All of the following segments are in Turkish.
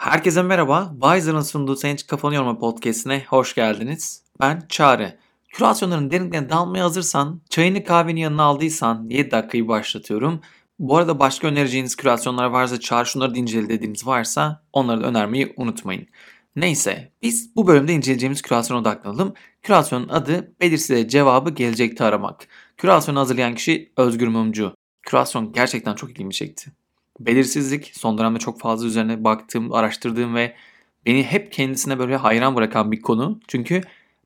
Herkese merhaba. Wiser'ın sunduğu Sen Hiç Kafanı Yorma podcastine hoş geldiniz. Ben Çağrı. Kürasyonların derinliklerine dalmaya hazırsan, çayını kahveni yanına aldıysan 7 dakikayı başlatıyorum. Bu arada başka önereceğiniz kürasyonlar varsa Çağrı şunları da dediğiniz varsa onları da önermeyi unutmayın. Neyse biz bu bölümde inceleyeceğimiz kürasyona odaklanalım. Kürasyonun adı belirsizliğe cevabı gelecekte aramak. Kürasyonu hazırlayan kişi Özgür Mumcu. Kürasyon gerçekten çok ilgimi çekti. Belirsizlik son dönemde çok fazla üzerine baktığım, araştırdığım ve beni hep kendisine böyle hayran bırakan bir konu. Çünkü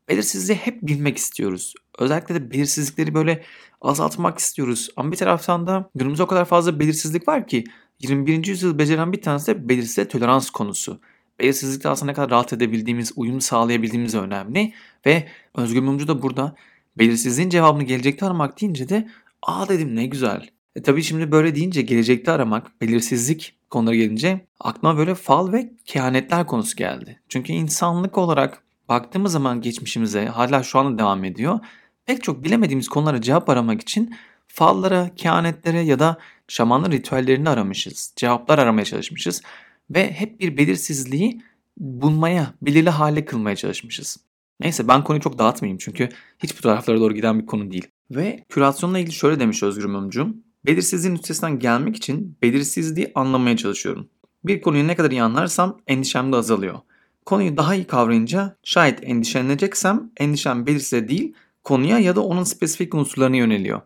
belirsizliği hep bilmek istiyoruz. Özellikle de belirsizlikleri böyle azaltmak istiyoruz. Ama bir taraftan da günümüzde o kadar fazla belirsizlik var ki 21. yüzyıl beceren bir tanesi de belirsizliğe tolerans konusu. Belirsizlikte aslında ne kadar rahat edebildiğimiz, uyum sağlayabildiğimiz önemli. Ve Özgür Mumcu da burada belirsizliğin cevabını gelecekte aramak deyince de aa dedim ne güzel. E tabii şimdi böyle deyince gelecekte aramak, belirsizlik konuları gelince aklıma böyle fal ve kehanetler konusu geldi. Çünkü insanlık olarak baktığımız zaman geçmişimize hala şu anda devam ediyor. Pek çok bilemediğimiz konulara cevap aramak için fallara, kehanetlere ya da şamanların ritüellerini aramışız. Cevaplar aramaya çalışmışız. Ve hep bir belirsizliği bulmaya, belirli hale kılmaya çalışmışız. Neyse ben konuyu çok dağıtmayayım çünkü hiç bu taraflara doğru giden bir konu değil. Ve kürasyonla ilgili şöyle demiş Özgür Mumcum. Belirsizliğin üstesinden gelmek için belirsizliği anlamaya çalışıyorum. Bir konuyu ne kadar iyi anlarsam endişem de azalıyor. Konuyu daha iyi kavrayınca şayet endişeleneceksem endişem belirsizliğe değil konuya ya da onun spesifik unsurlarına yöneliyor.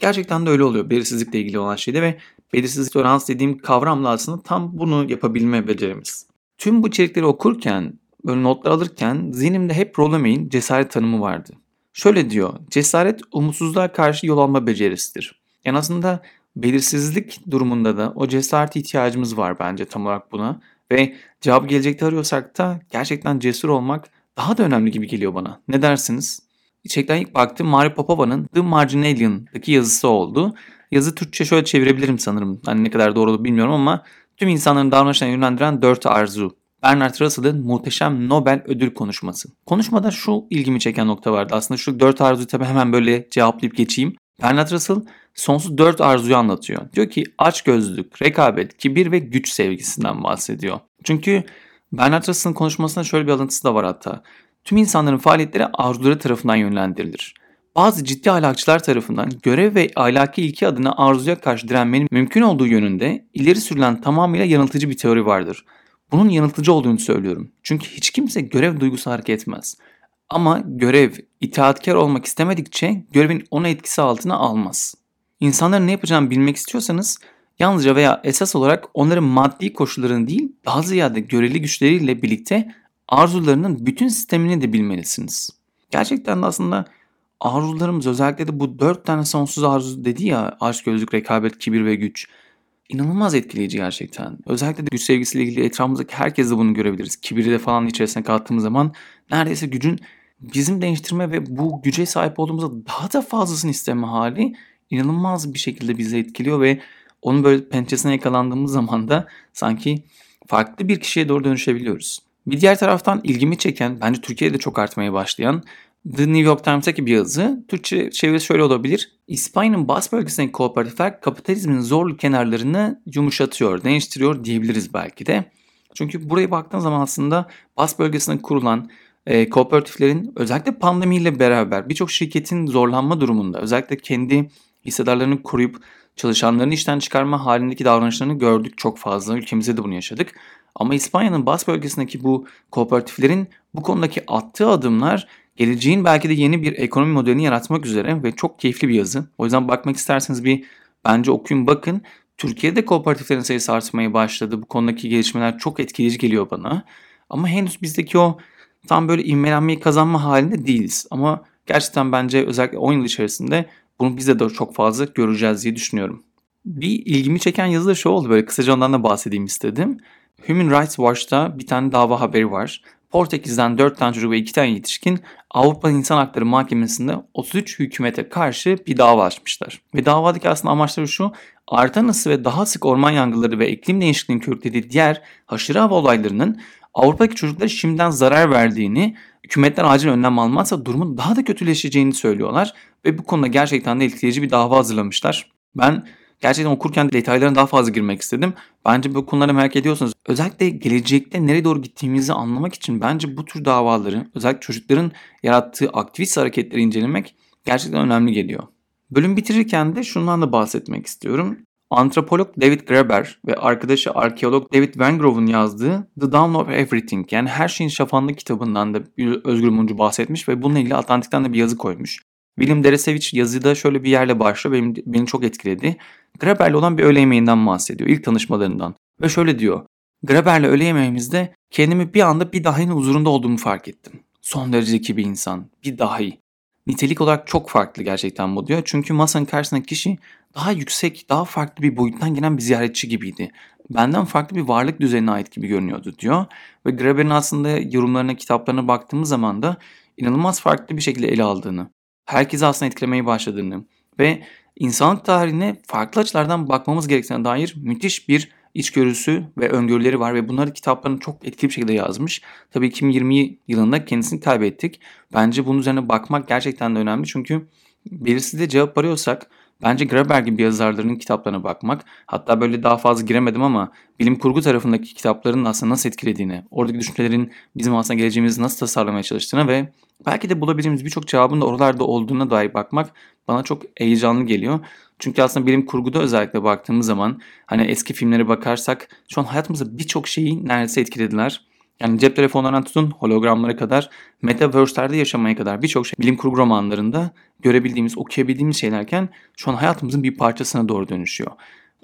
Gerçekten de öyle oluyor belirsizlikle ilgili olan şeyde ve belirsizlik tolerans dediğim kavramla aslında tam bunu yapabilme becerimiz. Tüm bu içerikleri okurken, böyle notlar alırken zihnimde hep Rollemey'in cesaret tanımı vardı. Şöyle diyor, cesaret umutsuzluğa karşı yol alma becerisidir. Yani aslında belirsizlik durumunda da o cesaret ihtiyacımız var bence tam olarak buna. Ve cevap gelecekte arıyorsak da gerçekten cesur olmak daha da önemli gibi geliyor bana. Ne dersiniz? İçerikten ilk baktım Mari Popova'nın The Marginalian'daki yazısı oldu. Yazı Türkçe şöyle çevirebilirim sanırım. Hani ne kadar doğru bilmiyorum ama tüm insanların davranışlarını yönlendiren dört arzu. Bernard Russell'ın muhteşem Nobel ödül konuşması. Konuşmada şu ilgimi çeken nokta vardı. Aslında şu dört arzuyu tabii hemen böyle cevaplayıp geçeyim. Bernard Russell sonsuz dört arzuyu anlatıyor. Diyor ki açgözlülük, rekabet, kibir ve güç sevgisinden bahsediyor. Çünkü Bernard Russell'ın konuşmasında şöyle bir alıntısı da var hatta. Tüm insanların faaliyetleri arzuları tarafından yönlendirilir. Bazı ciddi ahlakçılar tarafından görev ve ahlaki ilki adına arzuya karşı direnmenin mümkün olduğu yönünde ileri sürülen tamamıyla yanıltıcı bir teori vardır. Bunun yanıltıcı olduğunu söylüyorum. Çünkü hiç kimse görev duygusu hareket etmez. Ama görev itaatkar olmak istemedikçe görevin ona etkisi altına almaz. İnsanların ne yapacağını bilmek istiyorsanız yalnızca veya esas olarak onların maddi koşullarını değil daha ziyade göreli güçleriyle birlikte arzularının bütün sistemini de bilmelisiniz. Gerçekten de aslında arzularımız özellikle de bu dört tane sonsuz arzu dedi ya aşk, gözlük, rekabet, kibir ve güç. İnanılmaz etkileyici gerçekten. Özellikle de güç sevgisiyle ilgili etrafımızdaki herkes de bunu görebiliriz. Kibiri de falan içerisine kattığımız zaman neredeyse gücün bizim değiştirme ve bu güce sahip olduğumuzda daha da fazlasını isteme hali inanılmaz bir şekilde bizi etkiliyor ve onun böyle pençesine yakalandığımız zaman da sanki farklı bir kişiye doğru dönüşebiliyoruz. Bir diğer taraftan ilgimi çeken, bence Türkiye'de çok artmaya başlayan The New York Times'taki bir yazı. Türkçe çevirisi şöyle olabilir. İspanya'nın bas bölgesindeki kooperatifler kapitalizmin zorlu kenarlarını yumuşatıyor, değiştiriyor diyebiliriz belki de. Çünkü buraya baktığın zaman aslında bas bölgesinde kurulan e, kooperatiflerin özellikle pandemiyle beraber birçok şirketin zorlanma durumunda özellikle kendi hissedarlarını koruyup çalışanlarını işten çıkarma halindeki davranışlarını gördük çok fazla. Ülkemizde de bunu yaşadık. Ama İspanya'nın Bas bölgesindeki bu kooperatiflerin bu konudaki attığı adımlar geleceğin belki de yeni bir ekonomi modelini yaratmak üzere ve çok keyifli bir yazı. O yüzden bakmak isterseniz bir bence okuyun bakın. Türkiye'de kooperatiflerin sayısı artmaya başladı. Bu konudaki gelişmeler çok etkileyici geliyor bana. Ama henüz bizdeki o tam böyle ivmelenmeyi kazanma halinde değiliz. Ama gerçekten bence özellikle 10 yıl içerisinde bunu biz de çok fazla göreceğiz diye düşünüyorum. Bir ilgimi çeken yazı da şu oldu böyle kısaca ondan da bahsedeyim istedim. Human Rights Watch'ta bir tane dava haberi var. Portekiz'den 4 tane çocuk ve 2 tane yetişkin Avrupa İnsan Hakları Mahkemesi'nde 33 hükümete karşı bir dava açmışlar. Ve davadaki aslında amaçları şu, artan ısı ve daha sık orman yangınları ve iklim değişikliğinin körüklediği diğer haşırı hava olaylarının Avrupa'daki çocuklara şimdiden zarar verdiğini, hükümetler acil önlem almazsa durumun daha da kötüleşeceğini söylüyorlar ve bu konuda gerçekten de etkileyici bir dava hazırlamışlar. Ben Gerçekten okurken detaylarına daha fazla girmek istedim. Bence bu konuları merak ediyorsanız özellikle gelecekte nereye doğru gittiğimizi anlamak için bence bu tür davaları özellikle çocukların yarattığı aktivist hareketleri incelemek gerçekten önemli geliyor. Bölüm bitirirken de şundan da bahsetmek istiyorum. Antropolog David Graeber ve arkadaşı arkeolog David Van Grove'un yazdığı The Dawn of Everything yani Her Şeyin Şafağında kitabından da Özgür Mumcu bahsetmiş ve bununla ilgili Atlantik'ten de bir yazı koymuş. William Deresevich yazıda şöyle bir yerle başlıyor benim, beni çok etkiledi. Graeber'le olan bir öğle yemeğinden bahsediyor ilk tanışmalarından. Ve şöyle diyor. Graeber'le öğle yemeğimizde kendimi bir anda bir dahinin huzurunda olduğumu fark ettim. Son derece zeki bir insan. Bir dahi. Nitelik olarak çok farklı gerçekten bu diyor. Çünkü masanın karşısındaki kişi daha yüksek, daha farklı bir boyuttan gelen bir ziyaretçi gibiydi. Benden farklı bir varlık düzenine ait gibi görünüyordu diyor. Ve Graeber'in aslında yorumlarına, kitaplarına baktığımız zaman da inanılmaz farklı bir şekilde ele aldığını, herkesi aslında etkilemeye başladığını ve insanlık tarihine farklı açılardan bakmamız gerektiğine dair müthiş bir içgörüsü ve öngörüleri var ve bunları kitaplarını çok etkili bir şekilde yazmış. Tabii 2020 yılında kendisini kaybettik. Bence bunun üzerine bakmak gerçekten de önemli çünkü belirsizliğe cevap arıyorsak Bence Graeber gibi yazarların kitaplarına bakmak, hatta böyle daha fazla giremedim ama bilim kurgu tarafındaki kitapların aslında nasıl etkilediğini, oradaki düşüncelerin bizim aslında geleceğimizi nasıl tasarlamaya çalıştığını ve belki de bulabileceğimiz birçok cevabın da oralarda olduğuna dair bakmak bana çok heyecanlı geliyor. Çünkü aslında bilim kurguda özellikle baktığımız zaman hani eski filmlere bakarsak şu an hayatımızda birçok şeyi neredeyse etkilediler. Yani cep telefonlarından tutun hologramlara kadar, metaverse'lerde yaşamaya kadar birçok şey bilim kurgu romanlarında görebildiğimiz, okuyabildiğimiz şeylerken şu an hayatımızın bir parçasına doğru dönüşüyor.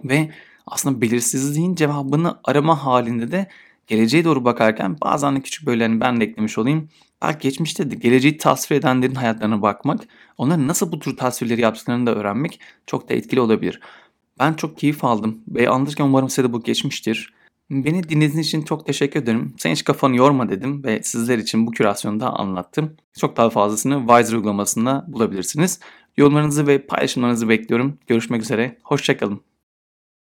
Ve aslında belirsizliğin cevabını arama halinde de geleceğe doğru bakarken bazen de küçük böyle hani ben de eklemiş olayım. Belki geçmişte de geleceği tasvir edenlerin hayatlarına bakmak, onların nasıl bu tür tasvirleri yaptıklarını da öğrenmek çok da etkili olabilir. Ben çok keyif aldım ve anlatırken umarım size de bu geçmiştir. Beni dinlediğiniz için çok teşekkür ederim. Sen hiç kafanı yorma dedim ve sizler için bu kürasyonu da anlattım. Çok daha fazlasını Wiser uygulamasında bulabilirsiniz. Yorumlarınızı ve paylaşımlarınızı bekliyorum. Görüşmek üzere. Hoşçakalın.